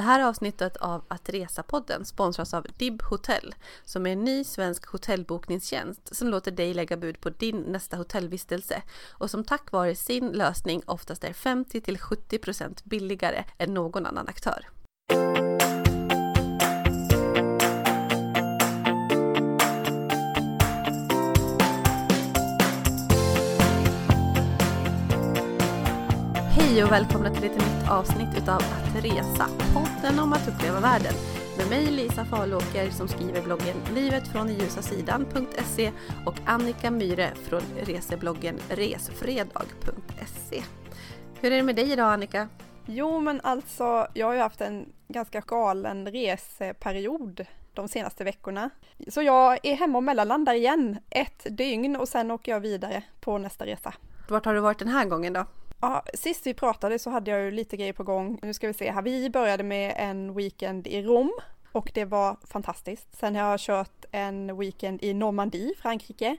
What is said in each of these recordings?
Det här avsnittet av Att Resa-podden sponsras av DIB Hotel som är en ny svensk hotellbokningstjänst som låter dig lägga bud på din nästa hotellvistelse och som tack vare sin lösning oftast är 50 70% billigare än någon annan aktör. Hej och välkomna till ett nytt avsnitt utav Att Resa, podden om att uppleva världen. Med mig Lisa Falåker som skriver bloggen livetfrånljusassidan.se och Annika Myre från resebloggen resfredag.se. Hur är det med dig idag Annika? Jo men alltså, jag har ju haft en ganska galen reseperiod de senaste veckorna. Så jag är hemma och mellanlandar igen ett dygn och sen åker jag vidare på nästa resa. Vart har du varit den här gången då? Ja, sist vi pratade så hade jag ju lite grejer på gång. Nu ska vi se här. Vi började med en weekend i Rom och det var fantastiskt. Sen har jag kört en weekend i Normandie, Frankrike.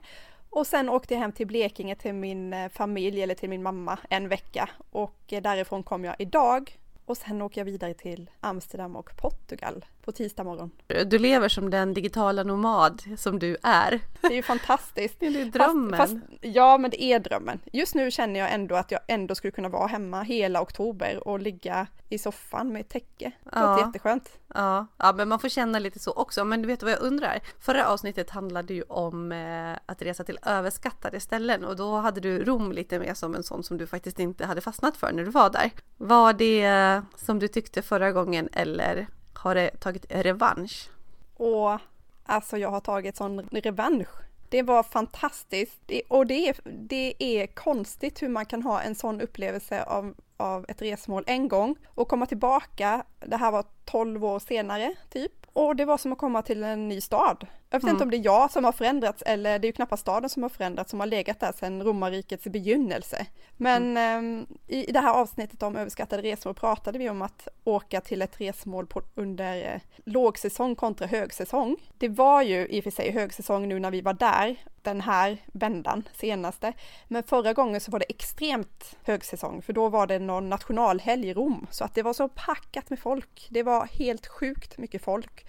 Och sen åkte jag hem till Blekinge till min eh, familj eller till min mamma en vecka och eh, därifrån kom jag idag och sen åker jag vidare till Amsterdam och Portugal på tisdag morgon. Du lever som den digitala nomad som du är. Det är ju fantastiskt. Det är drömmen. Fast, fast, ja, men det är drömmen. Just nu känner jag ändå att jag ändå skulle kunna vara hemma hela oktober och ligga i soffan med ett täcke. Det ja. låter jätteskönt. Ja. ja, men man får känna lite så också. Men du vet vad jag undrar? Förra avsnittet handlade ju om eh, att resa till överskattade ställen och då hade du Rom lite mer som en sån som du faktiskt inte hade fastnat för när du var där. Var det som du tyckte förra gången eller har det tagit revansch? Åh, alltså jag har tagit sån revansch. Det var fantastiskt och det är, det är konstigt hur man kan ha en sån upplevelse av, av ett resmål en gång och komma tillbaka. Det här var 12 år senare typ och det var som att komma till en ny stad. Jag vet mm. inte om det är jag som har förändrats eller det är ju knappast staden som har förändrats som har legat där sedan romarrikets begynnelse. Men mm. eh, i det här avsnittet om överskattade resmål pratade vi om att åka till ett resmål på, under eh, lågsäsong kontra högsäsong. Det var ju i och för sig högsäsong nu när vi var där, den här vändan senaste. Men förra gången så var det extremt högsäsong för då var det någon nationalhelg i Rom så att det var så packat med folk. Det var helt sjukt mycket folk.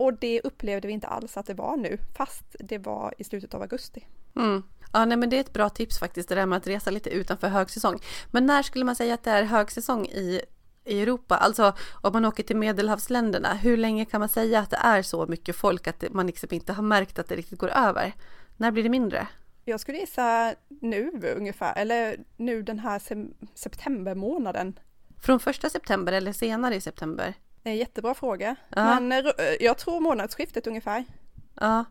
Och det upplevde vi inte alls att det var nu, fast det var i slutet av augusti. Mm. Ja, nej, men det är ett bra tips faktiskt, det där med att resa lite utanför högsäsong. Men när skulle man säga att det är högsäsong i, i Europa? Alltså om man åker till medelhavsländerna, hur länge kan man säga att det är så mycket folk att man liksom inte har märkt att det riktigt går över? När blir det mindre? Jag skulle gissa nu ungefär, eller nu den här septembermånaden. Från första september eller senare i september? Det är en jättebra fråga. Ja. Men eh, jag tror månadsskiftet ungefär. Ja,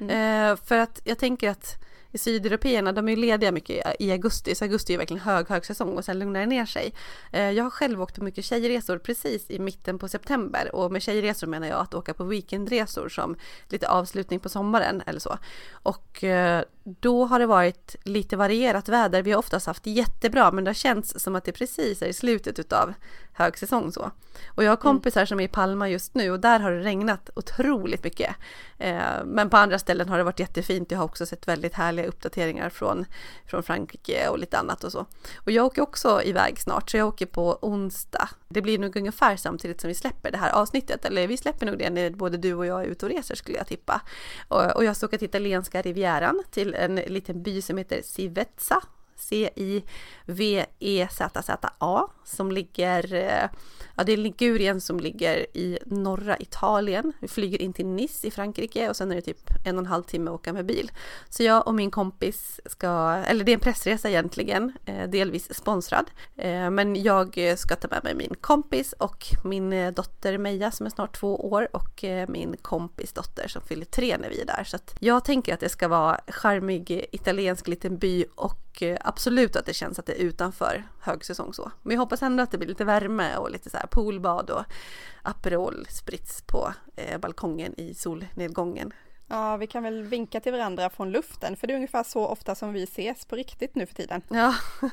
mm. eh, för att jag tänker att i sydeuropeerna, de är ju lediga mycket i augusti, så augusti är verkligen hög, högsäsong och sen lugnar det ner sig. Eh, jag har själv åkt på mycket tjejresor precis i mitten på september och med tjejresor menar jag att åka på weekendresor som lite avslutning på sommaren eller så. Och eh, då har det varit lite varierat väder. Vi har oftast haft jättebra, men det har känts som att det precis är i slutet utav högsäsong så. Och jag har mm. kompisar mm. som är i Palma just nu och där har det regnat otroligt mycket. Eh, men på andra ställen har det varit jättefint. Jag har också sett väldigt härliga uppdateringar från, från Frankrike och lite annat och så. Och jag åker också iväg snart, så jag åker på onsdag. Det blir nog ungefär samtidigt som vi släpper det här avsnittet, eller vi släpper nog det när både du och jag är ute och reser skulle jag tippa. Och, och jag ska åka till italienska rivieran till en liten by som heter Sivetsa. C-I-V-E-Z-Z-A som ligger, eh, ja det är Ligurien som ligger i norra Italien. Vi flyger in till Nice i Frankrike och sen är det typ en och en halv timme att åka med bil. Så jag och min kompis ska, eller det är en pressresa egentligen, eh, delvis sponsrad. Eh, men jag ska ta med mig min kompis och min dotter Meja som är snart två år och min kompis dotter som fyller tre när vi är där. Så att jag tänker att det ska vara charmig italiensk liten by och och absolut att det känns att det är utanför högsäsong så. Men jag hoppas ändå att det blir lite värme och lite så här poolbad och Aperol sprits på eh, balkongen i solnedgången. Ja, vi kan väl vinka till varandra från luften, för det är ungefär så ofta som vi ses på riktigt nu för tiden. Ja,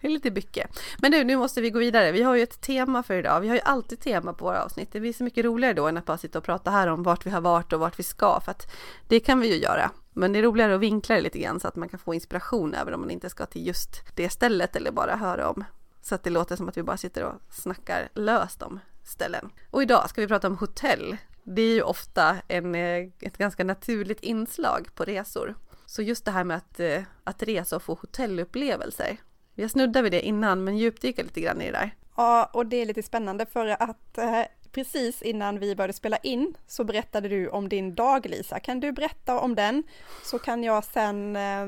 det är lite mycket. Men nu, nu måste vi gå vidare. Vi har ju ett tema för idag. Vi har ju alltid tema på våra avsnitt. Det blir så mycket roligare då än att bara sitta och prata här om vart vi har varit och vart vi ska, för att det kan vi ju göra. Men det är roligare att vinkla det lite grann så att man kan få inspiration även om man inte ska till just det stället eller bara höra om. Så att det låter som att vi bara sitter och snackar löst om ställen. Och idag ska vi prata om hotell. Det är ju ofta en, eh, ett ganska naturligt inslag på resor. Så just det här med att, eh, att resa och få hotellupplevelser. Jag snuddade vid det innan men djupdyka lite grann i det där. Ja, och det är lite spännande för att eh, precis innan vi började spela in så berättade du om din dag Lisa. Kan du berätta om den? Så kan jag sen eh,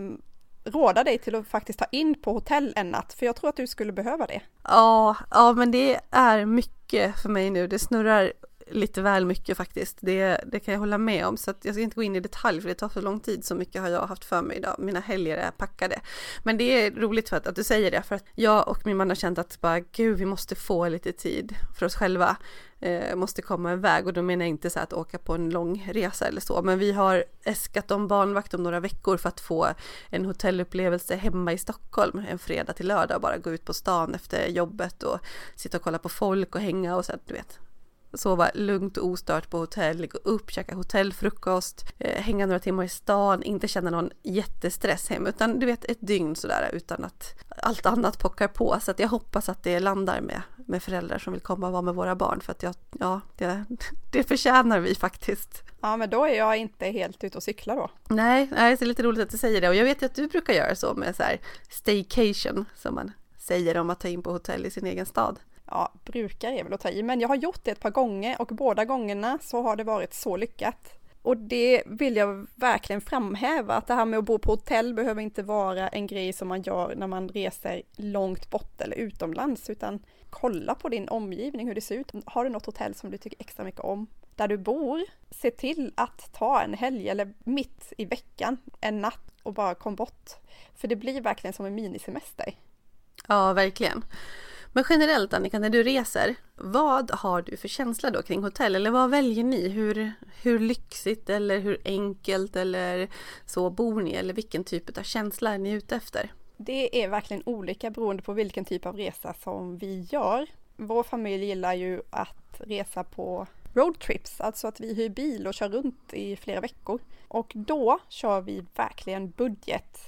råda dig till att faktiskt ta in på hotell en natt, för jag tror att du skulle behöva det. Ja, ja men det är mycket för mig nu. Det snurrar lite väl mycket faktiskt. Det, det kan jag hålla med om. Så att jag ska inte gå in i detalj för det tar för lång tid. Så mycket har jag haft för mig idag. Mina helger är packade. Men det är roligt för att, att du säger det. För att jag och min man har känt att bara, gud, vi måste få lite tid för oss själva. Eh, måste komma iväg och då menar jag inte så att åka på en lång resa eller så. Men vi har äskat om barnvakt om några veckor för att få en hotellupplevelse hemma i Stockholm en fredag till lördag. och Bara gå ut på stan efter jobbet och sitta och kolla på folk och hänga och så du vet sova lugnt och ostört på hotell, gå upp, käka hotellfrukost, eh, hänga några timmar i stan, inte känna någon jättestress hem, utan du vet ett dygn sådär utan att allt annat pockar på. Så att jag hoppas att det landar med, med föräldrar som vill komma och vara med våra barn för att jag, ja, det, det förtjänar vi faktiskt. Ja, men då är jag inte helt ute och cyklar då. Nej, nej, det är lite roligt att du säger det och jag vet ju att du brukar göra så med så här staycation som man säger om att ta in på hotell i sin egen stad ja, brukar är väl att ta i, men jag har gjort det ett par gånger och båda gångerna så har det varit så lyckat. Och det vill jag verkligen framhäva, att det här med att bo på hotell behöver inte vara en grej som man gör när man reser långt bort eller utomlands, utan kolla på din omgivning, hur det ser ut. Har du något hotell som du tycker extra mycket om? Där du bor, se till att ta en helg eller mitt i veckan, en natt och bara kom bort. För det blir verkligen som en minisemester. Ja, verkligen. Men generellt Annika, när du reser, vad har du för känsla då kring hotell? Eller vad väljer ni? Hur, hur lyxigt eller hur enkelt eller så bor ni? Eller vilken typ av känsla är ni ute efter? Det är verkligen olika beroende på vilken typ av resa som vi gör. Vår familj gillar ju att resa på roadtrips, alltså att vi hyr bil och kör runt i flera veckor. Och då kör vi verkligen budget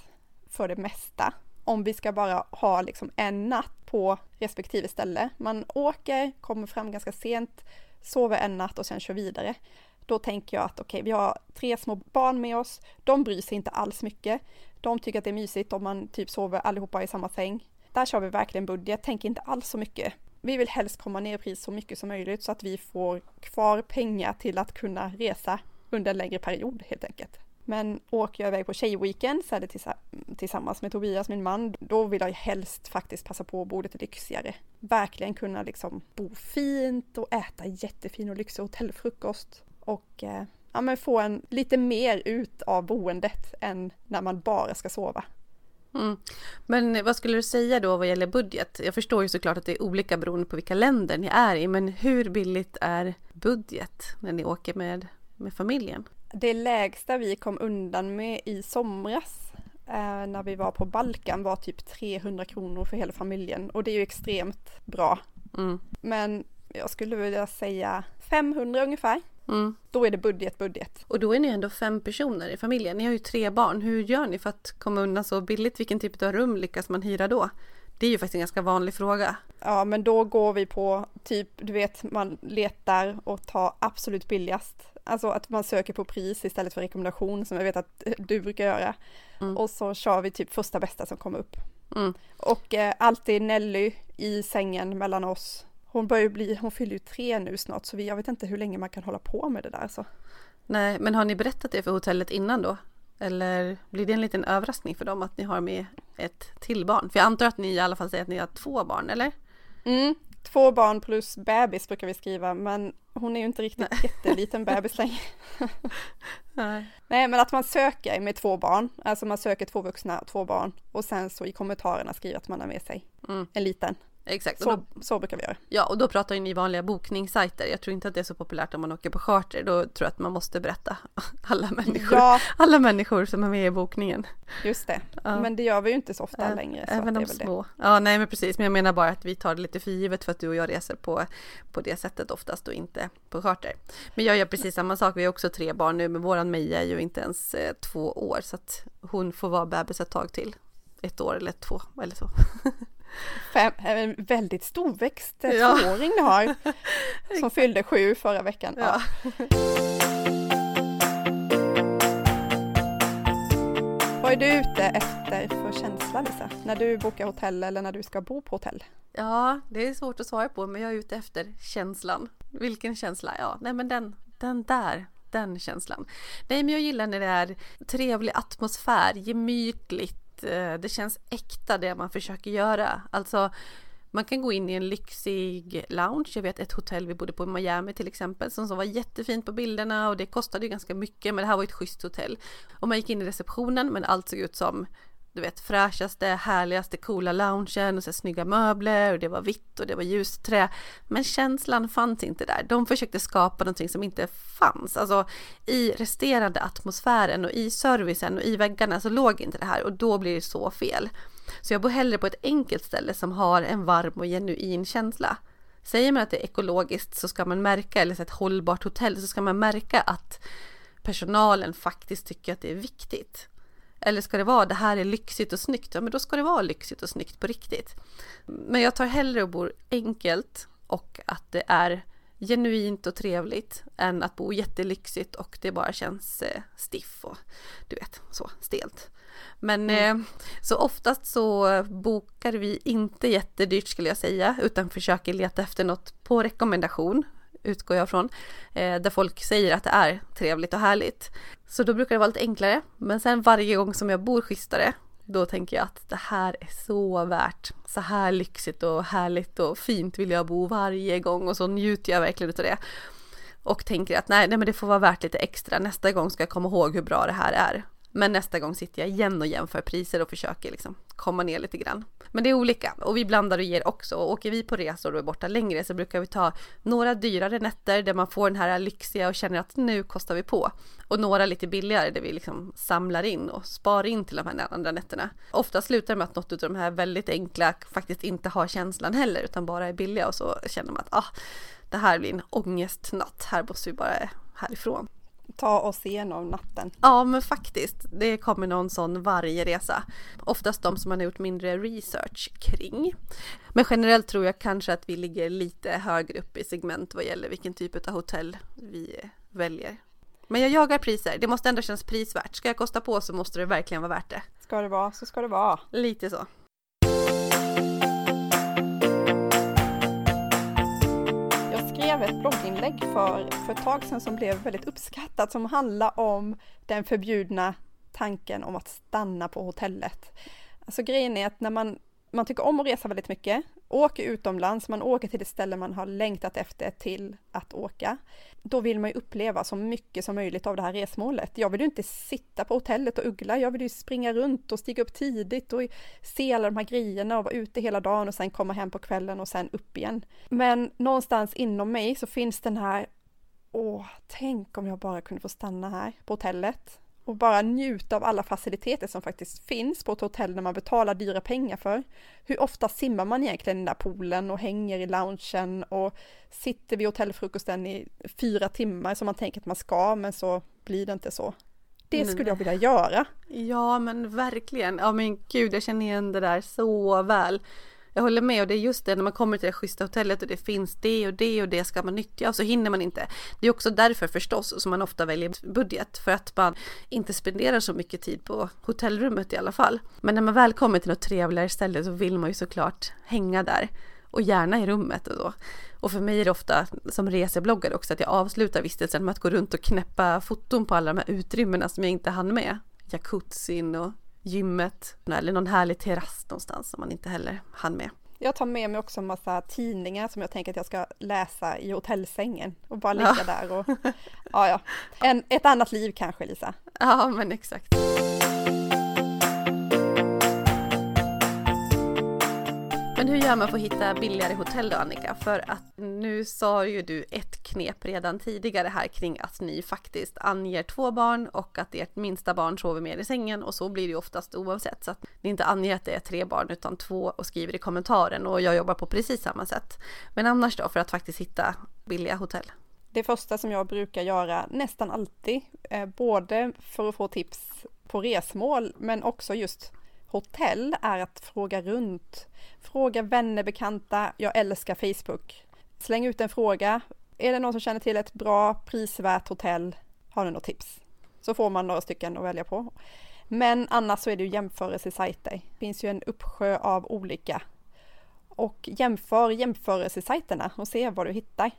för det mesta. Om vi ska bara ha liksom en natt på respektive ställe. Man åker, kommer fram ganska sent, sover en natt och sen kör vidare. Då tänker jag att okej, okay, vi har tre små barn med oss. De bryr sig inte alls mycket. De tycker att det är mysigt om man typ sover allihopa i samma säng. Där kör vi verkligen budget, tänker inte alls så mycket. Vi vill helst komma ner i pris så mycket som möjligt så att vi får kvar pengar till att kunna resa under en längre period helt enkelt. Men åker jag iväg på tjejweekend så är det tillsammans med Tobias, min man, då vill jag helst faktiskt passa på att bo lite lyxigare. Verkligen kunna liksom bo fint och äta jättefin och lyxig hotellfrukost och eh, ja, men få en lite mer ut av boendet än när man bara ska sova. Mm. Men vad skulle du säga då vad gäller budget? Jag förstår ju såklart att det är olika beroende på vilka länder ni är i, men hur billigt är budget när ni åker med, med familjen? Det lägsta vi kom undan med i somras eh, när vi var på Balkan var typ 300 kronor för hela familjen och det är ju extremt bra. Mm. Men jag skulle vilja säga 500 ungefär. Mm. Då är det budget, budget. Och då är ni ändå fem personer i familjen. Ni har ju tre barn. Hur gör ni för att komma undan så billigt? Vilken typ av rum lyckas man hyra då? Det är ju faktiskt en ganska vanlig fråga. Ja, men då går vi på typ, du vet, man letar och tar absolut billigast. Alltså att man söker på pris istället för rekommendation som jag vet att du brukar göra. Mm. Och så kör vi typ första bästa som kommer upp. Mm. Och eh, alltid Nelly i sängen mellan oss. Hon börjar bli, hon fyller ju tre nu snart så vi, jag vet inte hur länge man kan hålla på med det där så. Nej, men har ni berättat det för hotellet innan då? Eller blir det en liten överraskning för dem att ni har med ett till barn? För jag antar att ni i alla fall säger att ni har två barn, eller? Mm, två barn plus bebis brukar vi skriva, men hon är ju inte riktigt Nej. jätteliten bebis längre. Nej. Nej, men att man söker med två barn, alltså man söker två vuxna, två barn och sen så i kommentarerna skriver att man har med sig mm. en liten. Exakt. Så, då, så brukar vi göra. Ja, och då pratar ju ni vanliga bokningssajter. Jag tror inte att det är så populärt om man åker på charter. Då tror jag att man måste berätta alla människor, ja. alla människor som är med i bokningen. Just det, ja. men det gör vi ju inte så ofta äh, längre. Så även de små. Det. Ja, nej men precis. Men jag menar bara att vi tar det lite för givet för att du och jag reser på, på det sättet oftast och inte på charter. Men jag gör precis samma sak. Vi har också tre barn nu, men våran Meja är ju inte ens eh, två år så att hon får vara bebis ett tag till. Ett år eller två eller så. Fem, en väldigt storväxt eh, ja. tvååring du har. som fyllde sju förra veckan. Ja. Vad är du ute efter för känsla Lisa? När du bokar hotell eller när du ska bo på hotell? Ja, det är svårt att svara på men jag är ute efter känslan. Vilken känsla? Ja, nej men den, den där, den känslan. Nej men jag gillar när det är trevlig atmosfär, gemytligt, eh, det känns äkta det man försöker göra. Alltså man kan gå in i en lyxig lounge. Jag vet ett hotell vi bodde på i Miami till exempel som, som var jättefint på bilderna och det kostade ju ganska mycket men det här var ett schysst hotell. Och man gick in i receptionen men allt såg ut som du vet fräschaste, härligaste, coola loungen och så snygga möbler och det var vitt och det var ljusträ. Men känslan fanns inte där. De försökte skapa någonting som inte fanns. Alltså i resterande atmosfären och i servicen och i väggarna så låg inte det här och då blir det så fel. Så jag bor hellre på ett enkelt ställe som har en varm och genuin känsla. Säger man att det är ekologiskt så ska man märka, eller ett hållbart hotell, så ska man märka att personalen faktiskt tycker att det är viktigt. Eller ska det vara det här är lyxigt och snyggt? Ja, men då ska det vara lyxigt och snyggt på riktigt. Men jag tar hellre och bor enkelt och att det är genuint och trevligt än att bo jättelyxigt och det bara känns eh, stiff och du vet så stelt. Men mm. eh, så oftast så bokar vi inte jättedyrt skulle jag säga utan försöker leta efter något på rekommendation utgår jag från, eh, där folk säger att det är trevligt och härligt. Så då brukar det vara lite enklare, men sen varje gång som jag bor schysstare, då tänker jag att det här är så värt. Så här lyxigt och härligt och fint vill jag bo varje gång och så njuter jag verkligen av det. Och tänker att nej, nej men det får vara värt lite extra. Nästa gång ska jag komma ihåg hur bra det här är. Men nästa gång sitter jag igen och jämför priser och försöker liksom komma ner lite grann. Men det är olika och vi blandar och ger också. Och åker vi på resor och är borta längre så brukar vi ta några dyrare nätter där man får den här lyxiga och känner att nu kostar vi på. Och några lite billigare där vi liksom samlar in och sparar in till de här andra nätterna. Ofta slutar det med att något av de här väldigt enkla faktiskt inte har känslan heller utan bara är billiga och så känner man att ah, det här blir en ångestnatt, här måste vi bara härifrån ta oss igenom natten. Ja men faktiskt, det kommer någon sån varje resa. Oftast de som man har gjort mindre research kring. Men generellt tror jag kanske att vi ligger lite högre upp i segment vad gäller vilken typ av hotell vi väljer. Men jag jagar priser, det måste ändå kännas prisvärt. Ska jag kosta på så måste det verkligen vara värt det. Ska det vara så ska det vara. Lite så. Skrev ett blogginlägg för, för ett tag sedan som blev väldigt uppskattat som handlar om den förbjudna tanken om att stanna på hotellet. Alltså grejen är att när man, man tycker om att resa väldigt mycket, åker utomlands, man åker till det ställe man har längtat efter till att åka, då vill man ju uppleva så mycket som möjligt av det här resmålet. Jag vill ju inte sitta på hotellet och uggla, jag vill ju springa runt och stiga upp tidigt och se alla de här grejerna och vara ute hela dagen och sen komma hem på kvällen och sen upp igen. Men någonstans inom mig så finns den här, åh, tänk om jag bara kunde få stanna här på hotellet och bara njuta av alla faciliteter som faktiskt finns på ett hotell när man betalar dyra pengar för. Hur ofta simmar man egentligen i den där poolen och hänger i loungen och sitter vid hotellfrukosten i fyra timmar som man tänker att man ska men så blir det inte så. Det skulle jag vilja göra. Ja men verkligen. Ja men gud jag känner igen det där så väl. Jag håller med och det är just det när man kommer till det schyssta hotellet och det finns det och det och det ska man nyttja och så hinner man inte. Det är också därför förstås som man ofta väljer budget för att man inte spenderar så mycket tid på hotellrummet i alla fall. Men när man väl kommer till något trevligare ställe så vill man ju såklart hänga där och gärna i rummet och så. Och för mig är det ofta som resebloggare också att jag avslutar vistelsen med att gå runt och knäppa foton på alla de här utrymmena som jag inte hann med. Jacuzzin och gymmet eller någon härlig terrass någonstans som man inte heller hann med. Jag tar med mig också en massa tidningar som jag tänker att jag ska läsa i hotellsängen och bara ligga ja. där och ja, ja. En, ett annat liv kanske Lisa. Ja, men exakt. Men hur gör man för att hitta billigare hotell då Annika? För att nu sa ju du ett knep redan tidigare här kring att ni faktiskt anger två barn och att ert minsta barn sover mer i sängen och så blir det ju oftast oavsett. Så att ni inte anger att det är tre barn utan två och skriver i kommentaren och jag jobbar på precis samma sätt. Men annars då för att faktiskt hitta billiga hotell? Det första som jag brukar göra nästan alltid, eh, både för att få tips på resmål men också just hotell är att fråga runt. Fråga vänner, bekanta. Jag älskar Facebook. Släng ut en fråga. Är det någon som känner till ett bra prisvärt hotell? Har du något tips? Så får man några stycken att välja på. Men annars så är det ju jämförelsesajter. Det finns ju en uppsjö av olika. Och jämför jämförelsesajterna och se vad du hittar.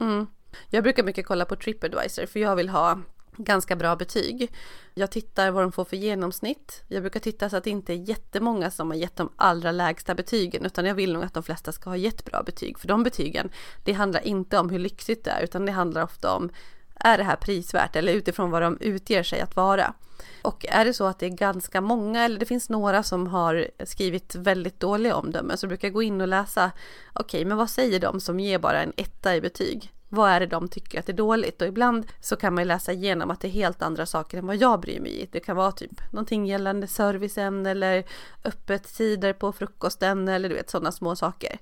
Mm. Jag brukar mycket kolla på Tripadvisor för jag vill ha ganska bra betyg. Jag tittar vad de får för genomsnitt. Jag brukar titta så att det inte är jättemånga som har gett de allra lägsta betygen utan jag vill nog att de flesta ska ha gett bra betyg. För de betygen, det handlar inte om hur lyxigt det är utan det handlar ofta om är det här prisvärt eller utifrån vad de utger sig att vara. Och är det så att det är ganska många eller det finns några som har skrivit väldigt dåliga omdömen så brukar jag gå in och läsa okej, okay, men vad säger de som ger bara en etta i betyg? Vad är det de tycker att det är dåligt? Och ibland så kan man läsa igenom att det är helt andra saker än vad jag bryr mig i. Det kan vara typ någonting gällande servicen eller öppettider på frukosten eller du vet sådana små saker.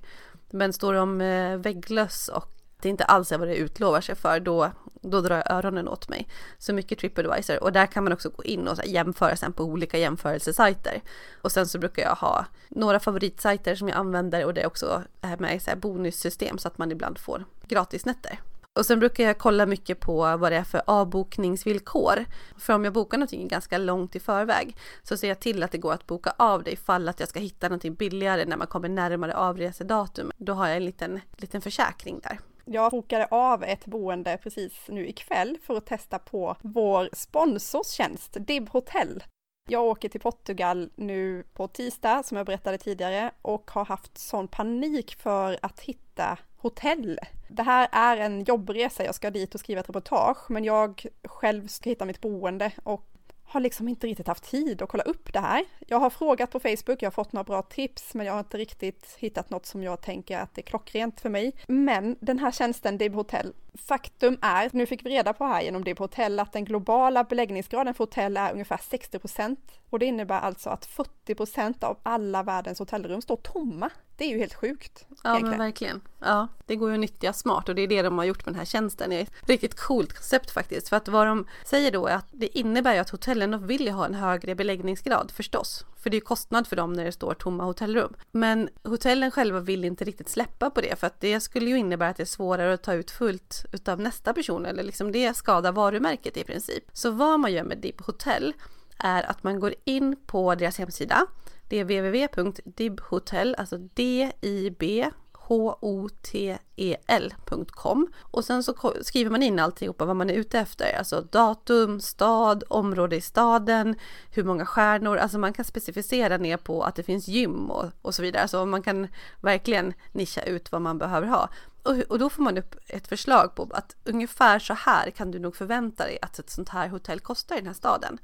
Men står det om eh, vägglöss och det inte alls är vad det utlovar sig för, då, då drar jag öronen åt mig. Så mycket Tripadvisor och där kan man också gå in och jämföra sen på olika jämförelsesajter. Och sen så brukar jag ha några favoritsajter som jag använder och det är också med i bonussystem så att man ibland får gratisnätter. Och sen brukar jag kolla mycket på vad det är för avbokningsvillkor. För om jag bokar någonting ganska långt i förväg så ser jag till att det går att boka av det ifall att jag ska hitta någonting billigare när man kommer närmare avresedatum. Då har jag en liten, liten försäkring där. Jag bokade av ett boende precis nu ikväll för att testa på vår sponsors tjänst, Dib Hotel. Jag åker till Portugal nu på tisdag, som jag berättade tidigare, och har haft sån panik för att hitta hotell. Det här är en jobbresa, jag ska dit och skriva ett reportage, men jag själv ska hitta mitt boende och har liksom inte riktigt haft tid att kolla upp det här. Jag har frågat på Facebook, jag har fått några bra tips, men jag har inte riktigt hittat något som jag tänker att det är klockrent för mig. Men den här tjänsten Dib Hotel, faktum är, nu fick vi reda på här genom Dib Hotel, att den globala beläggningsgraden för hotell är ungefär 60 procent. Och det innebär alltså att 40 procent av alla världens hotellrum står tomma. Det är ju helt sjukt. Ja egentligen. men verkligen. Ja, det går ju att nyttja smart och det är det de har gjort med den här tjänsten. Det är ett riktigt coolt koncept faktiskt. För att vad de säger då är att det innebär ju att hotellen vill ju ha en högre beläggningsgrad förstås. För det är kostnad för dem när det står tomma hotellrum. Men hotellen själva vill inte riktigt släppa på det för att det skulle ju innebära att det är svårare att ta ut fullt utav nästa person eller liksom det skadar varumärket i princip. Så vad man gör med Dib Hotel är att man går in på deras hemsida. Det är www.dibhotel, alltså D-I-B hotel.com och sen så skriver man in alltihopa vad man är ute efter, alltså datum, stad, område i staden, hur många stjärnor, alltså man kan specificera ner på att det finns gym och, och så vidare, så man kan verkligen nischa ut vad man behöver ha. Och, och då får man upp ett förslag på att ungefär så här kan du nog förvänta dig att ett sånt här hotell kostar i den här staden.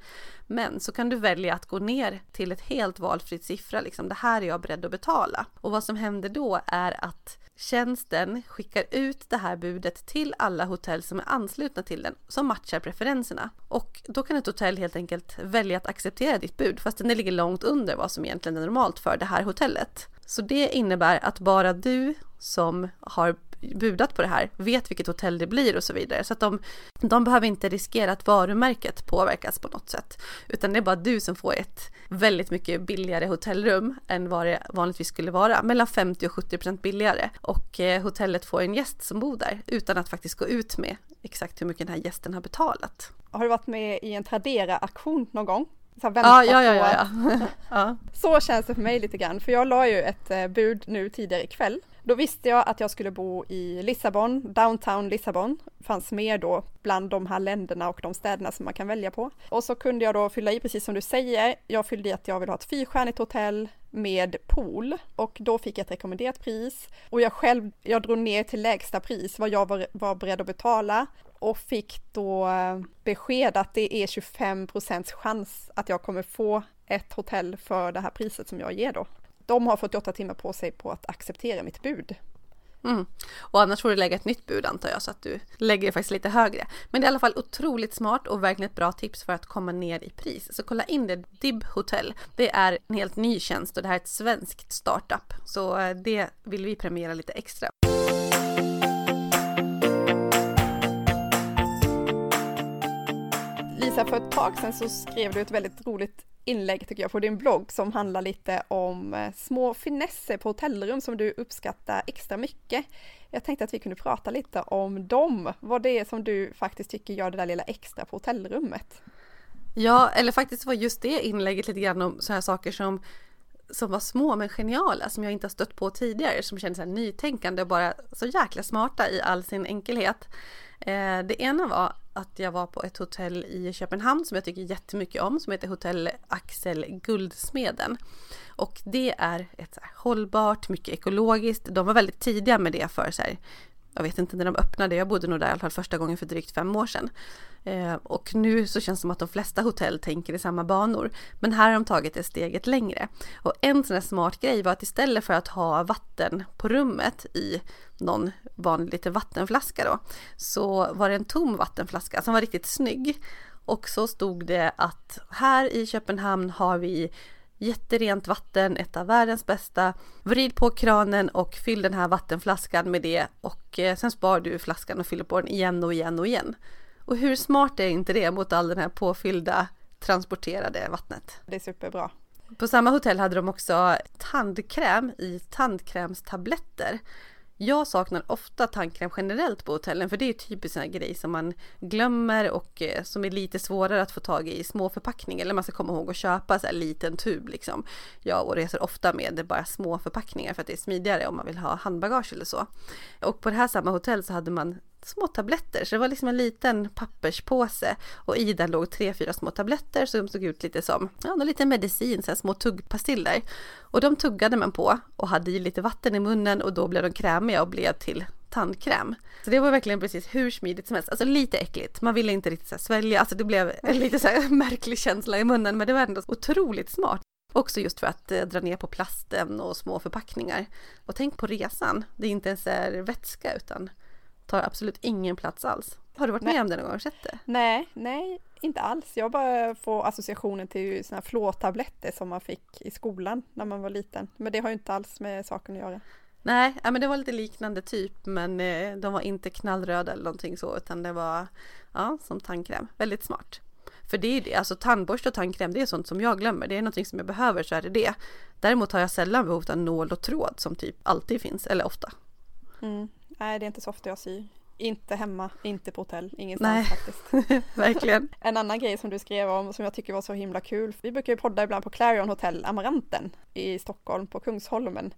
Men så kan du välja att gå ner till ett helt valfritt siffra, liksom det här är jag beredd att betala. Och vad som händer då är att tjänsten skickar ut det här budet till alla hotell som är anslutna till den som matchar preferenserna. Och då kan ett hotell helt enkelt välja att acceptera ditt bud fastän det ligger långt under vad som egentligen är normalt för det här hotellet. Så det innebär att bara du som har budat på det här vet vilket hotell det blir och så vidare. Så att de, de behöver inte riskera att varumärket påverkas på något sätt. Utan det är bara du som får ett väldigt mycket billigare hotellrum än vad det vanligtvis skulle vara. Mellan 50 och 70 procent billigare. Och eh, hotellet får en gäst som bor där utan att faktiskt gå ut med exakt hur mycket den här gästen har betalat. Har du varit med i en Tradera-aktion någon gång? Så ja, ja, ja, ja, ja. Så känns det för mig lite grann, för jag la ju ett eh, bud nu tidigare ikväll. Då visste jag att jag skulle bo i Lissabon, downtown Lissabon, fanns med då bland de här länderna och de städerna som man kan välja på. Och så kunde jag då fylla i precis som du säger, jag fyllde i att jag vill ha ett fyrstjärnigt hotell med pool. Och då fick jag ett rekommenderat pris. Och jag själv, jag drog ner till lägsta pris vad jag var, var beredd att betala och fick då eh, besked att det är 25 procents chans att jag kommer få ett hotell för det här priset som jag ger då de har 48 timmar på sig på att acceptera mitt bud. Mm. Och annars får du lägga ett nytt bud antar jag så att du lägger det faktiskt lite högre. Men det är i alla fall otroligt smart och verkligen ett bra tips för att komma ner i pris. Så kolla in det, Dib Hotel. Det är en helt ny tjänst och det här är ett svenskt startup. Så eh, det vill vi premiera lite extra. Lisa, för ett tag sedan så skrev du ett väldigt roligt inlägg tycker jag på din blogg som handlar lite om eh, små finesser på hotellrum som du uppskattar extra mycket. Jag tänkte att vi kunde prata lite om dem, vad det är som du faktiskt tycker gör det där lilla extra på hotellrummet. Ja, eller faktiskt var just det inlägget lite grann om sådana här saker som som var små men geniala som jag inte har stött på tidigare som kändes så nytänkande och bara så jäkla smarta i all sin enkelhet. Eh, det ena var att jag var på ett hotell i Köpenhamn som jag tycker jättemycket om som heter Hotell Axel Guldsmeden. Och det är ett så hållbart, mycket ekologiskt. De var väldigt tidiga med det för så här, jag vet inte när de öppnade, jag bodde nog där i alla fall första gången för drygt fem år sedan. Eh, och nu så känns det som att de flesta hotell tänker i samma banor. Men här har de tagit det steget längre. Och en sån här smart grej var att istället för att ha vatten på rummet i någon vanlig liten vattenflaska då, så var det en tom vattenflaska som var riktigt snygg. Och så stod det att här i Köpenhamn har vi jätterent vatten, ett av världens bästa. Vrid på kranen och fyll den här vattenflaskan med det och eh, sen spar du flaskan och fyller på den igen och igen och igen. Och hur smart är inte det mot all den här påfyllda transporterade vattnet? Det är superbra. På samma hotell hade de också tandkräm i tandkrämstabletter. Jag saknar ofta tandkräm generellt på hotellen för det är typiskt en grej som man glömmer och eh, som är lite svårare att få tag i i små förpackningar eller man ska komma ihåg att köpa så här liten tub liksom. Jag reser ofta med bara små förpackningar för att det är smidigare om man vill ha handbagage eller så. Och på det här samma hotell så hade man små tabletter, så det var liksom en liten papperspåse och i den låg tre, fyra små tabletter som såg ut lite som, ja, någon liten medicin, så här små tuggpastiller. Och de tuggade man på och hade i lite vatten i munnen och då blev de krämiga och blev till tandkräm. Så det var verkligen precis hur smidigt som helst, alltså lite äckligt. Man ville inte riktigt så svälja, alltså det blev en lite så här märklig känsla i munnen, men det var ändå otroligt smart. Också just för att eh, dra ner på plasten och små förpackningar. Och tänk på resan, det är inte ens är vätska utan tar absolut ingen plats alls. Har du varit nej. med om det någon gång? Sett det? Nej, nej, inte alls. Jag bara får associationen till såna här fluortabletter som man fick i skolan när man var liten. Men det har ju inte alls med saken att göra. Nej, men det var lite liknande typ, men eh, de var inte knallröda eller någonting så, utan det var ja, som tandkräm. Väldigt smart. För det är det, alltså tandborste och tandkräm, det är sånt som jag glömmer. Det är någonting som jag behöver så är det det. Däremot har jag sällan behov av nål och tråd som typ alltid finns, eller ofta. Mm. Nej, det är inte så ofta jag syr. Inte hemma, inte på hotell, ingenstans Nej. faktiskt. Verkligen. En annan grej som du skrev om som jag tycker var så himla kul. Vi brukar ju podda ibland på Clarion Hotel Amaranten i Stockholm på Kungsholmen.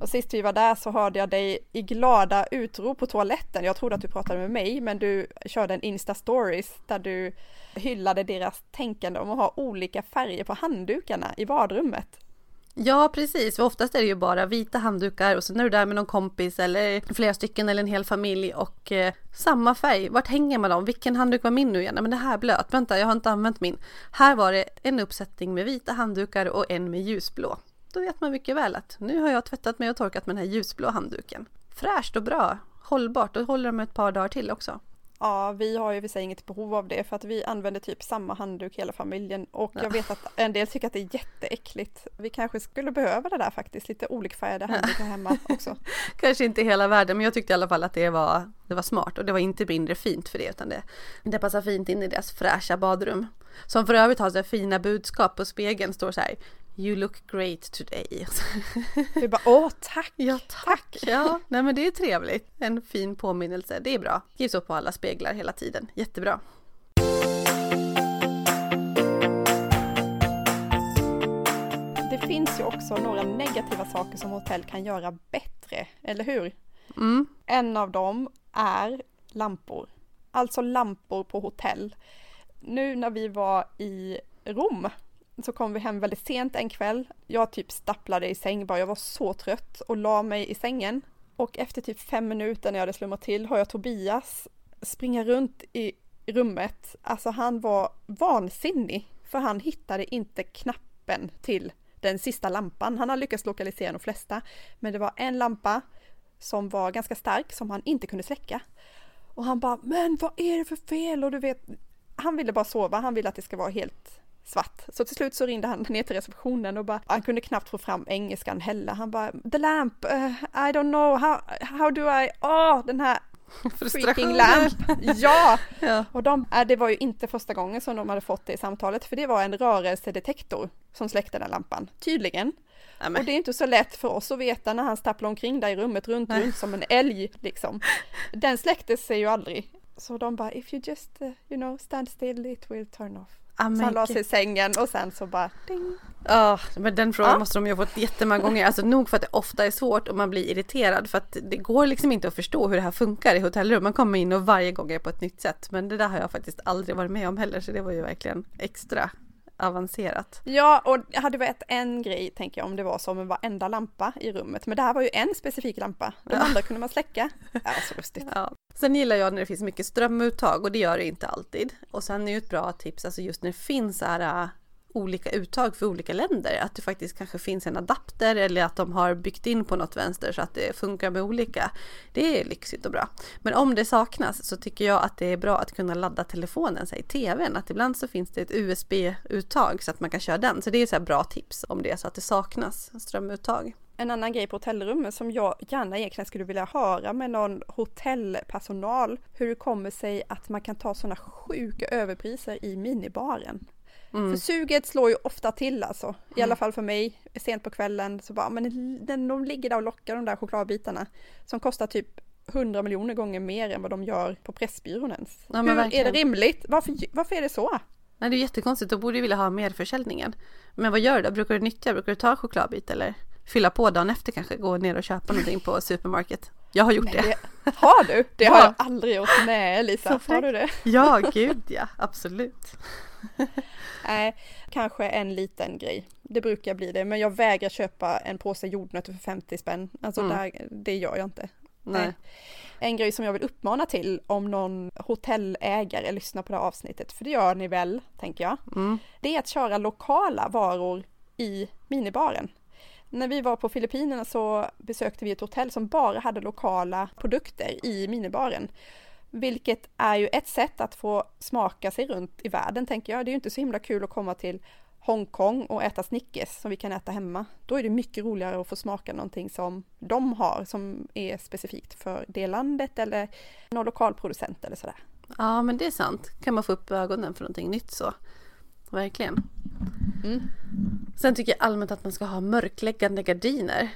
Och sist vi var där så hörde jag dig i glada utrop på toaletten. Jag trodde att du pratade med mig, men du körde en Insta-stories där du hyllade deras tänkande om att ha olika färger på handdukarna i badrummet. Ja precis, för oftast är det ju bara vita handdukar och sen är du där med någon kompis eller flera stycken eller en hel familj och eh, samma färg. Vart hänger man dem? Vilken handduk var min nu igen? men det här är blöt. Vänta, jag har inte använt min. Här var det en uppsättning med vita handdukar och en med ljusblå. Då vet man mycket väl att nu har jag tvättat mig och torkat med den här ljusblå handduken. Fräscht och bra, hållbart och håller de ett par dagar till också. Ja, vi har ju för sig inget behov av det för att vi använder typ samma handduk hela familjen och jag vet att en del tycker att det är jätteäckligt. Vi kanske skulle behöva det där faktiskt, lite olikfärgade handdukar hemma också. kanske inte hela världen, men jag tyckte i alla fall att det var, det var smart och det var inte mindre fint för det utan det, det passar fint in i deras fräscha badrum. Som för övrigt har så fina budskap på spegeln, står så här You look great today. Du bara åh tack! Ja tack! Ja, nej men det är trevligt. En fin påminnelse, det är bra. Skrivs upp på alla speglar hela tiden, jättebra. Det finns ju också några negativa saker som hotell kan göra bättre, eller hur? Mm. En av dem är lampor. Alltså lampor på hotell. Nu när vi var i Rom så kom vi hem väldigt sent en kväll. Jag typ stapplade i säng bara, jag var så trött och la mig i sängen. Och efter typ fem minuter när jag hade slumrat till har jag Tobias springa runt i rummet. Alltså han var vansinnig för han hittade inte knappen till den sista lampan. Han har lyckats lokalisera de flesta, men det var en lampa som var ganska stark som han inte kunde släcka. Och han bara, men vad är det för fel? Och du vet, han ville bara sova, han ville att det ska vara helt svart. Så till slut så ringde han ner till receptionen och bara, han kunde knappt få fram engelskan heller. Han bara, the lamp, uh, I don't know, how, how do I, åh, oh, den här freaking lamp. Ja! ja. Och de, äh, det var ju inte första gången som de hade fått det i samtalet, för det var en rörelsedetektor som släckte den lampan, tydligen. Ja, Och det är inte så lätt för oss att veta när han stapplar omkring där i rummet runt, Nej. runt som en älg liksom. Den släcktes sig ju aldrig. Så de bara, if you just, uh, you know, stand still it will turn off. Ja, Så han la sig i sängen och sen så bara ding. Ja, men den frågan Ja. måste de ju ha fått jättemånga gånger. Alltså nog för att det ofta är svårt och man blir irriterad för att det går liksom inte att förstå hur det här funkar i hotellrum. Man kommer in och varje gång är på ett nytt sätt. Men det där har jag faktiskt aldrig varit med om heller så det var ju verkligen extra avancerat. Ja, och hade varit en grej, tänker jag, om det var som en varenda lampa i rummet. Men det här var ju en specifik lampa. De Ja. andra kunde man släcka. Var så lustigt. Ja. Sen gillar jag när det finns mycket strömuttag och det gör det inte alltid. Och sen är ju ett bra tips, alltså just när det finns så här äh, olika uttag för olika länder, att det faktiskt kanske finns en adapter eller att de har byggt in på något vänster så att det funkar med olika. Det är lyxigt och bra. Men om det saknas så tycker jag att det är bra att kunna ladda telefonen, i tvn, att ibland så finns det ett USB-uttag så att man kan köra den. Så det är så här bra tips om det är så att det saknas strömuttag. En annan grej på hotellrummet som jag gärna egentligen skulle vilja höra med någon hotellpersonal. Hur det kommer sig att man kan ta sådana sjuka överpriser i minibaren. Mm. För suget slår ju ofta till alltså. I alla fall för mig. Sent på kvällen så bara, men den, de ligger där och lockar de där chokladbitarna. Som kostar typ 100 miljoner gånger mer än vad de gör på Pressbyrån ens. Ja, Hur är det rimligt? Varför, varför är det så? Nej, det är jättekonstigt. Då borde du vilja ha mer försäljningen. Men vad gör du då? Brukar du nyttja? Brukar du ta chokladbit eller fylla på dagen efter kanske? Gå ner och köpa någonting på supermarket? Jag har gjort Nej, det. det. Har du? Det har Ja. jag aldrig gjort. Nej Lisa, har du det? Ja, gud ja. Absolut. Nej, kanske en liten grej. Det brukar bli det, men jag vägrar köpa en påse jordnötter för 50 spänn. Alltså Mm. där, det gör jag inte. Nej. En grej som jag vill uppmana till om någon hotellägare lyssnar på det här avsnittet, för det gör ni väl, tänker jag. Mm. Det är att köra lokala varor i minibaren. När vi var på Filippinerna så besökte vi ett hotell som bara hade lokala produkter i minibaren. Vilket är ju ett sätt att få smaka sig runt i världen tänker jag. Det är ju inte så himla kul att komma till Hongkong och äta Snickers som vi kan äta hemma. Då är det mycket roligare att få smaka någonting som de har som är specifikt för det landet eller någon lokalproducent eller sådär. Ja, men det är sant. Kan man få upp ögonen för någonting nytt så. Verkligen. Mm. Sen tycker jag allmänt att man ska ha mörkläggande gardiner.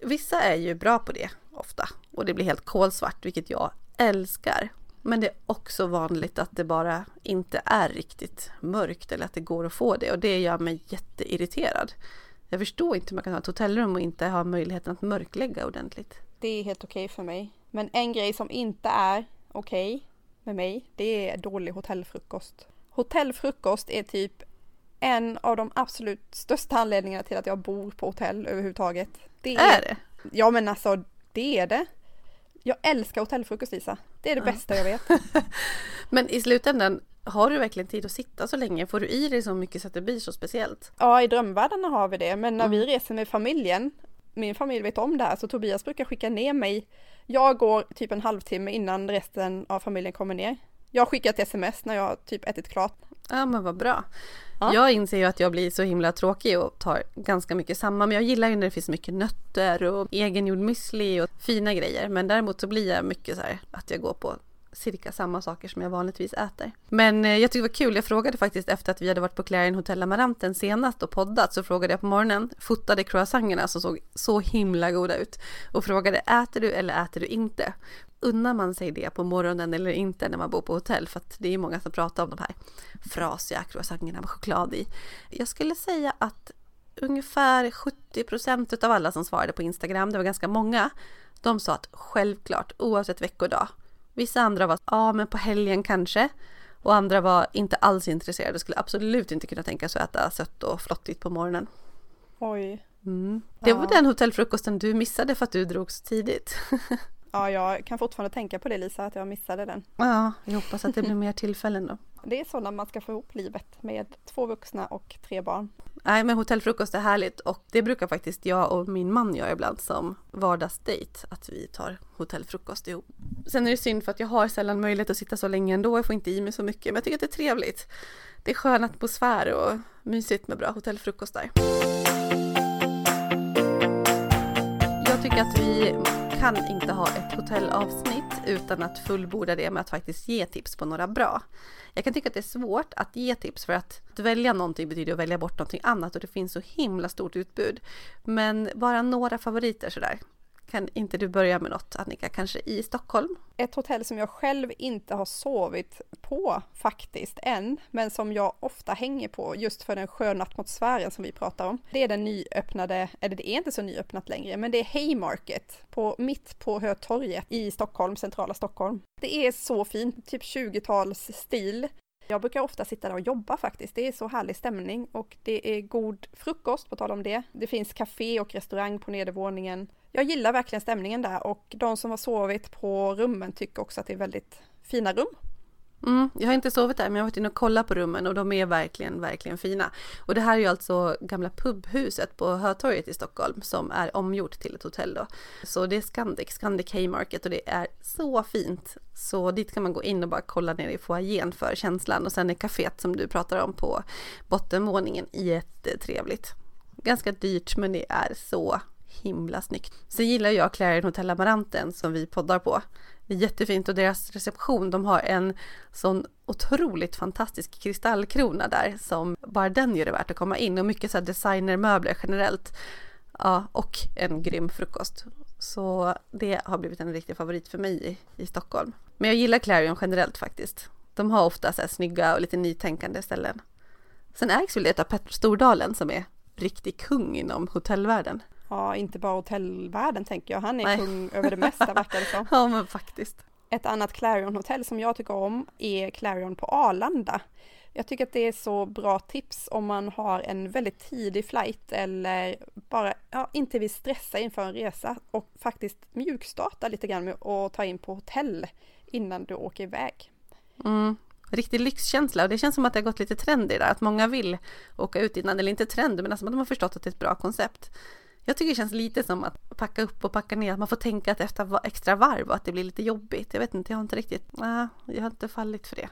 Vissa är ju bra på det ofta och det blir helt kolsvart, vilket jag älskar. Men det är också vanligt att det bara inte är riktigt mörkt eller att det går att få det och det gör mig jätteirriterad. Jag förstår inte hur man kan ha ett hotellrum och inte ha möjligheten att mörklägga ordentligt. Det är helt okej för mig. Men en grej som inte är okej med mig, det är dålig hotellfrukost. Hotellfrukost är typ en av de absolut största anledningarna till att jag bor på hotell överhuvudtaget. Det Är det? Ja men alltså, det är det. Jag älskar hotellfrukost Lisa. Det är det Ja. bästa jag vet. Men i slutändan, har du verkligen tid att sitta så länge? Får du i dig så mycket så att det blir så speciellt? Ja, i drömvärldarna har vi det, men när vi Mm. reser med familjen, min familj vet om det här, så Tobias brukar skicka ner mig. Jag går typ en halvtimme innan resten av familjen kommer ner. Jag skickar ett sms när jag typ ätit klart. Ja men vad bra. Ja. Jag inser ju att jag blir så himla tråkig och tar ganska mycket samma. Men jag gillar ju när det finns mycket nötter och egengjord müsli och fina grejer. Men däremot så blir jag mycket så här att jag går på cirka samma saker som jag vanligtvis äter. Men eh, jag tyckte det var kul, jag frågade faktiskt efter att vi hade varit på Clarion Hotel Amaranten senast och poddat så frågade jag på morgonen, fotade croissangerna som såg så himla goda ut och frågade äter du eller äter du inte? Unnar man sig det på morgonen eller inte när man bor på hotell? För att det är många som pratar om de här frasiga croissangerna med choklad i. Jag skulle säga att ungefär 70% av alla som svarade på Instagram, det var ganska många, de sa att självklart oavsett veckodag. Vissa andra var ja men på helgen kanske. Och andra var inte alls intresserade och skulle absolut inte kunna tänka sig att äta sött och flottigt på morgonen. Oj. Mm. Det var Ja. den hotellfrukosten du missade för att du drog så tidigt. Ja, jag kan fortfarande tänka på det Lisa, att jag missade den. Ja, jag hoppas att det blir mer tillfällen då. Det är så när man ska få ihop livet med två vuxna och tre barn. Nej men hotellfrukost är härligt och det brukar faktiskt jag och min man göra ibland som vardagsdejt. Att vi tar hotellfrukost ihop. Sen är det synd för att jag har sällan möjlighet att sitta så länge ändå. Jag får inte i mig så mycket men jag tycker att det är trevligt. Det är skön atmosfär och mysigt med bra hotellfrukostar. Jag tycker att vi kan inte ha ett hotellavsnitt utan att fullborda det med att faktiskt ge tips på några bra. Jag kan tycka att det är svårt att ge tips för att, att välja någonting betyder att välja bort någonting annat och det finns så himla stort utbud. Men bara några favoriter sådär. Kan inte du börja med något Annika, kanske i Stockholm? Ett hotell som jag själv inte har sovit på faktiskt än, men som jag ofta hänger på just för den sköna atmosfären som vi pratar om. Det är den nyöppnade, eller det är inte så nyöppnat längre, men det är Haymarket på, mitt på Hötorget i Stockholm, centrala Stockholm. Det är så fint, typ 20-tals stil. Jag brukar ofta sitta där och jobba faktiskt. Det är så härlig stämning och det är god frukost, på tal om det. Det finns café och restaurang på nedervåningen jag gillar verkligen stämningen där och de som har sovit på rummen tycker också att det är väldigt fina rum. Mm, jag har inte sovit där men jag har varit inne och kollat på rummen och de är verkligen, verkligen fina. Och det här är ju alltså gamla pubhuset på Hötorget i Stockholm som är omgjort till ett hotell då. Så det är Scandic, Scandic Haymarket och det är så fint. Så dit kan man gå in och bara kolla ner i foajén för känslan och sen är kaféet som du pratar om på bottenvåningen jättetrevligt. Eh, Ganska dyrt men det är så himla snyggt. Sen gillar jag Clarion Hotel Amaranten som vi poddar på. Det är jättefint och deras reception, de har en sån otroligt fantastisk kristallkrona där som bara den gör det värt att komma in och mycket så designermöbler generellt. Ja, och en grym frukost. Så det har blivit en riktig favorit för mig i, i Stockholm. Men jag gillar Clarion generellt faktiskt. De har ofta så här snygga och lite nytänkande ställen. Sen ägs väl det av Petter Stordalen som är riktig kung inom hotellvärlden. Ja, inte bara hotellvärlden tänker jag. Han är Nej. kung över det mesta verkar det som. ja, men faktiskt. Ett annat Clarion-hotell som jag tycker om är Clarion på Arlanda. Jag tycker att det är så bra tips om man har en väldigt tidig flight eller bara ja, inte vill stressa inför en resa och faktiskt mjukstarta lite grann med att ta in på hotell innan du åker iväg. Mm. Riktig lyxkänsla och det känns som att det har gått lite trend i det, att många vill åka ut innan, eller inte trend, men alltså att de har förstått att det är ett bra koncept. Jag tycker det känns lite som att packa upp och packa ner, att man får tänka ett efter extra varv och att det blir lite jobbigt. Jag vet inte, jag har inte riktigt, nej, jag har inte fallit för det.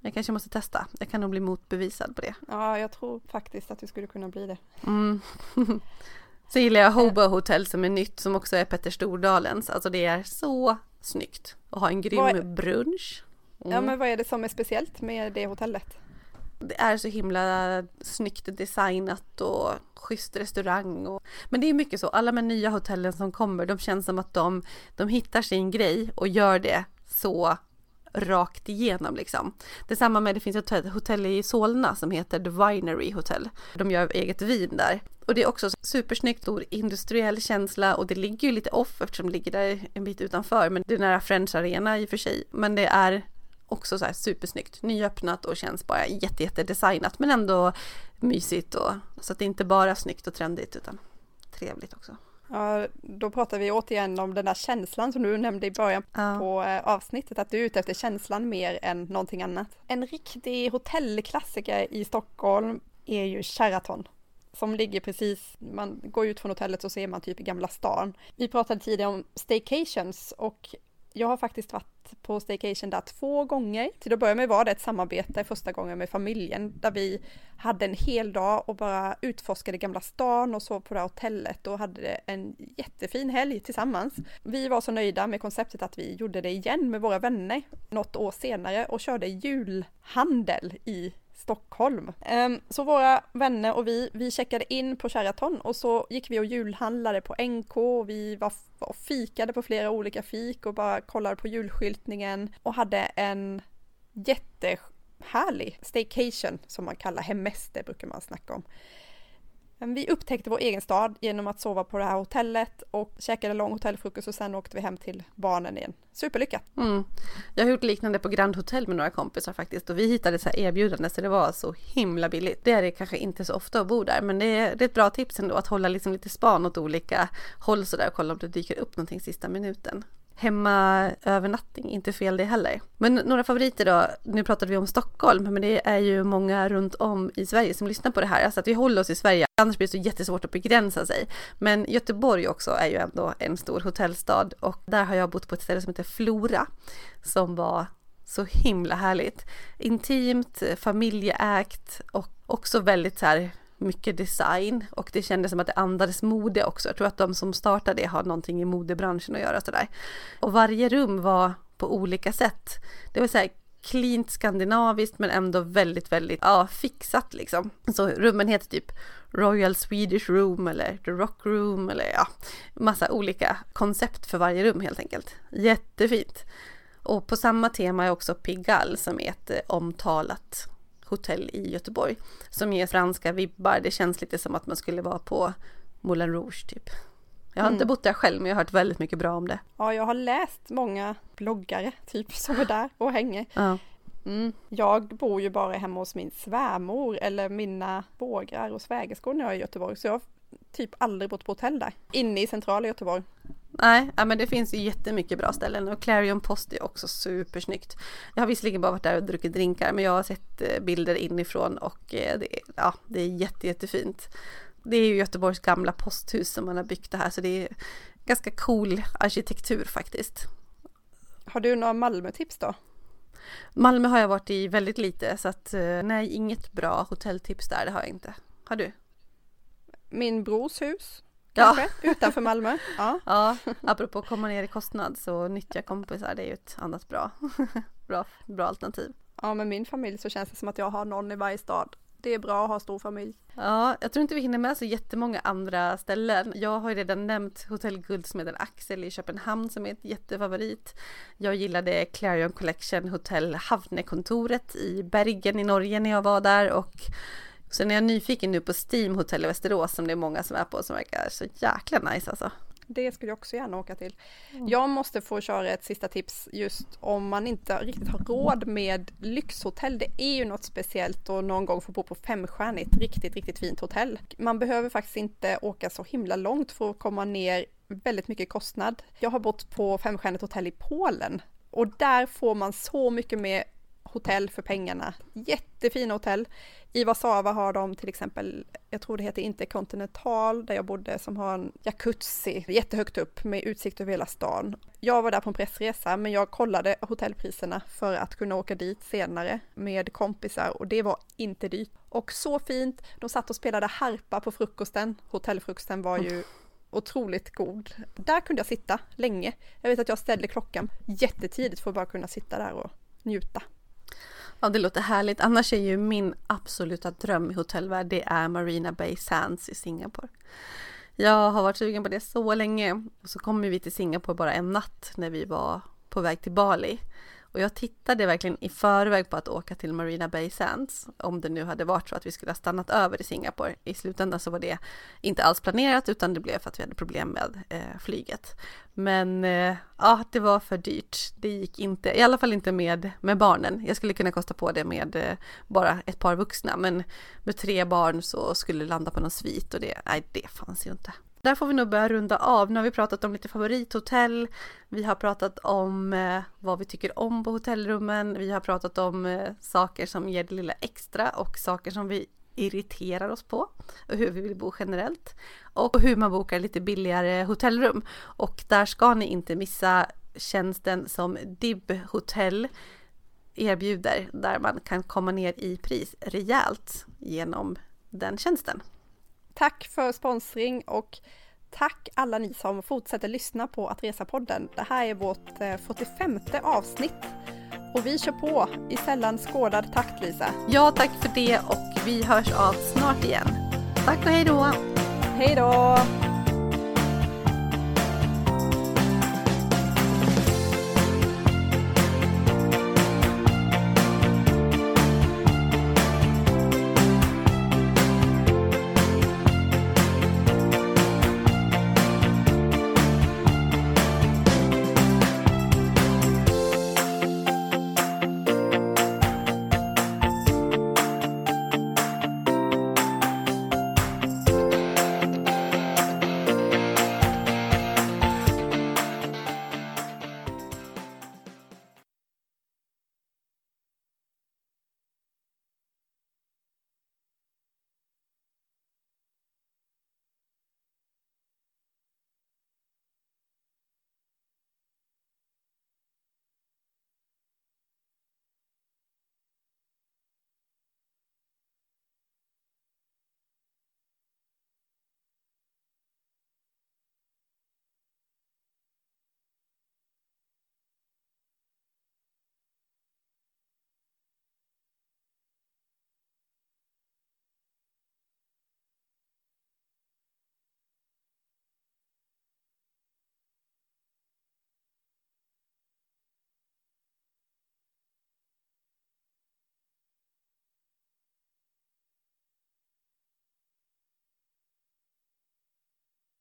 Jag kanske måste testa. Jag kan nog bli motbevisad på det. Ja, jag tror faktiskt att du skulle kunna bli det. Mm. Sen gillar jag Hobo Hotel som är nytt, som också är Petter Stordalens. Alltså det är så snyggt. Och ha en grym är... brunch. Mm. Ja, men vad är det som är speciellt med det hotellet? Det är så himla snyggt designat och schysst restaurang. Och, men det är mycket så, alla de nya hotellen som kommer, de känns som att de, de hittar sin grej och gör det så rakt igenom liksom. Detsamma med, det finns ett hotell i Solna som heter The Winery Hotel. De gör eget vin där. Och det är också supersnyggt, stor industriell känsla och det ligger ju lite off eftersom det ligger där en bit utanför. Men det är nära Friends Arena i och för sig. Men det är också så här supersnyggt, nyöppnat och känns bara jätte, jätte designat men ändå mysigt och så att det inte bara är snyggt och trendigt utan trevligt också. Ja, då pratar vi återigen om den där känslan som du nämnde i början ja. på eh, avsnittet, att du är ute efter känslan mer än någonting annat. En riktig hotellklassiker i Stockholm är ju Sheraton som ligger precis, man går ut från hotellet så ser man typ i Gamla stan. Vi pratade tidigare om staycations och jag har faktiskt varit på staycation där två gånger. Till att börja med var det ett samarbete första gången med familjen där vi hade en hel dag och bara utforskade Gamla stan och sov på det här hotellet och hade en jättefin helg tillsammans. Vi var så nöjda med konceptet att vi gjorde det igen med våra vänner något år senare och körde julhandel i Stockholm. Ehm, så våra vänner och vi, vi checkade in på Sheraton och så gick vi och julhandlade på NK och vi var och fikade på flera olika fik och bara kollade på julskyltningen och hade en jättehärlig staycation som man kallar hemester brukar man snacka om. Vi upptäckte vår egen stad genom att sova på det här hotellet och käkade lång hotellfrukost och sen åkte vi hem till barnen igen. Superlyckat! Mm. Jag har gjort liknande på Grand Hotel med några kompisar faktiskt och vi hittade så här erbjudande så det var så himla billigt. Det är det kanske inte så ofta att bo där men det är, det är ett bra tips ändå att hålla liksom lite span åt olika håll sådär och kolla om det dyker upp någonting sista minuten hemmaövernattning, inte fel det heller. Men några favoriter då, nu pratade vi om Stockholm, men det är ju många runt om i Sverige som lyssnar på det här, alltså att vi håller oss i Sverige, annars blir det så jättesvårt att begränsa sig. Men Göteborg också är ju ändå en stor hotellstad och där har jag bott på ett ställe som heter Flora, som var så himla härligt. Intimt, familjeägt och också väldigt så här mycket design och det kändes som att det andades mode också. Jag tror att de som startade det har någonting i modebranschen att göra sådär. Och varje rum var på olika sätt. Det var så här cleant skandinaviskt men ändå väldigt, väldigt ja, fixat liksom. Så rummen heter typ Royal Swedish Room eller The Rock Room eller ja, massa olika koncept för varje rum helt enkelt. Jättefint. Och på samma tema är också Pigalle som är ett eh, omtalat hotell i Göteborg som ger franska vibbar. Det känns lite som att man skulle vara på Moulin Rouge typ. Jag har mm. inte bott där själv men jag har hört väldigt mycket bra om det. Ja, jag har läst många bloggare typ som är där och hänger. Ja. Mm. Jag bor ju bara hemma hos min svärmor eller mina bågrar och svägerskor när jag är i Göteborg så jag har typ aldrig bott på hotell där. Inne i centrala Göteborg. Nej, men det finns ju jättemycket bra ställen och Clarion Post är också supersnyggt. Jag har visserligen bara varit där och druckit drinkar men jag har sett eh, bilder inifrån och eh, det, ja, det är jätte, jättefint. Det är ju Göteborgs gamla posthus som man har byggt det här så det är ganska cool arkitektur faktiskt. Har du några Malmö-tips då? Malmö har jag varit i väldigt lite så att eh, nej, inget bra hotelltips där, det har jag inte. Har du? Min brors hus kanske, ja. utanför Malmö. Ja. ja, apropå komma ner i kostnad så nyttja kompisar, det är ju ett annat bra, bra, bra alternativ. Ja, med min familj så känns det som att jag har någon i varje stad. Det är bra att ha stor familj. Ja, jag tror inte vi hinner med så jättemånga andra ställen. Jag har ju redan nämnt Hotell Guldsmeden Axel i Köpenhamn som är ett jättefavorit. Jag gillade Clarion Collection Hotell Havnekontoret i Bergen i Norge när jag var där och Sen är jag nyfiken nu på Steam Hotel i Västerås som det är många som är på som verkar så jäkla nice alltså. Det skulle jag också gärna åka till. Mm. Jag måste få köra ett sista tips just om man inte riktigt har råd med lyxhotell. Det är ju något speciellt och någon gång få bo på femstjärnigt, riktigt, riktigt fint hotell. Man behöver faktiskt inte åka så himla långt för att komma ner väldigt mycket kostnad. Jag har bott på femstjärnigt hotell i Polen och där får man så mycket mer hotell för pengarna. Jättefina hotell. I Warszawa har de till exempel, jag tror det heter Intercontinental, där jag bodde, som har en jacuzzi jättehögt upp med utsikt över hela stan. Jag var där på en pressresa, men jag kollade hotellpriserna för att kunna åka dit senare med kompisar och det var inte dyrt. Och så fint, de satt och spelade harpa på frukosten. Hotellfrukosten var ju otroligt god. Där kunde jag sitta länge. Jag vet att jag ställde klockan jättetidigt för att bara kunna sitta där och njuta. Ja, det låter härligt. Annars är ju min absoluta dröm i hotellvärld, det är Marina Bay Sands i Singapore. Jag har varit sugen på det så länge. Och så kom vi till Singapore bara en natt när vi var på väg till Bali. Och jag tittade verkligen i förväg på att åka till Marina Bay Sands, om det nu hade varit så att vi skulle ha stannat över i Singapore. I slutändan så var det inte alls planerat, utan det blev för att vi hade problem med eh, flyget. Men eh, ja, det var för dyrt. Det gick inte, i alla fall inte med, med barnen. Jag skulle kunna kosta på det med eh, bara ett par vuxna, men med tre barn så skulle det landa på någon svit och det, nej, det fanns ju inte. Där får vi nog börja runda av. Nu har vi pratat om lite favorithotell. Vi har pratat om eh, vad vi tycker om på hotellrummen. Vi har pratat om eh, saker som ger det lilla extra och saker som vi irriterar oss på och hur vi vill bo generellt och hur man bokar lite billigare hotellrum. Och där ska ni inte missa tjänsten som DIB hotell erbjuder där man kan komma ner i pris rejält genom den tjänsten. Tack för sponsring och tack alla ni som fortsätter lyssna på Att Resa-podden. Det här är vårt 45 eh, avsnitt och vi kör på i sällan skådad takt Lisa. Ja, tack för det och vi hörs av snart igen. Tack och hej då! Hej då!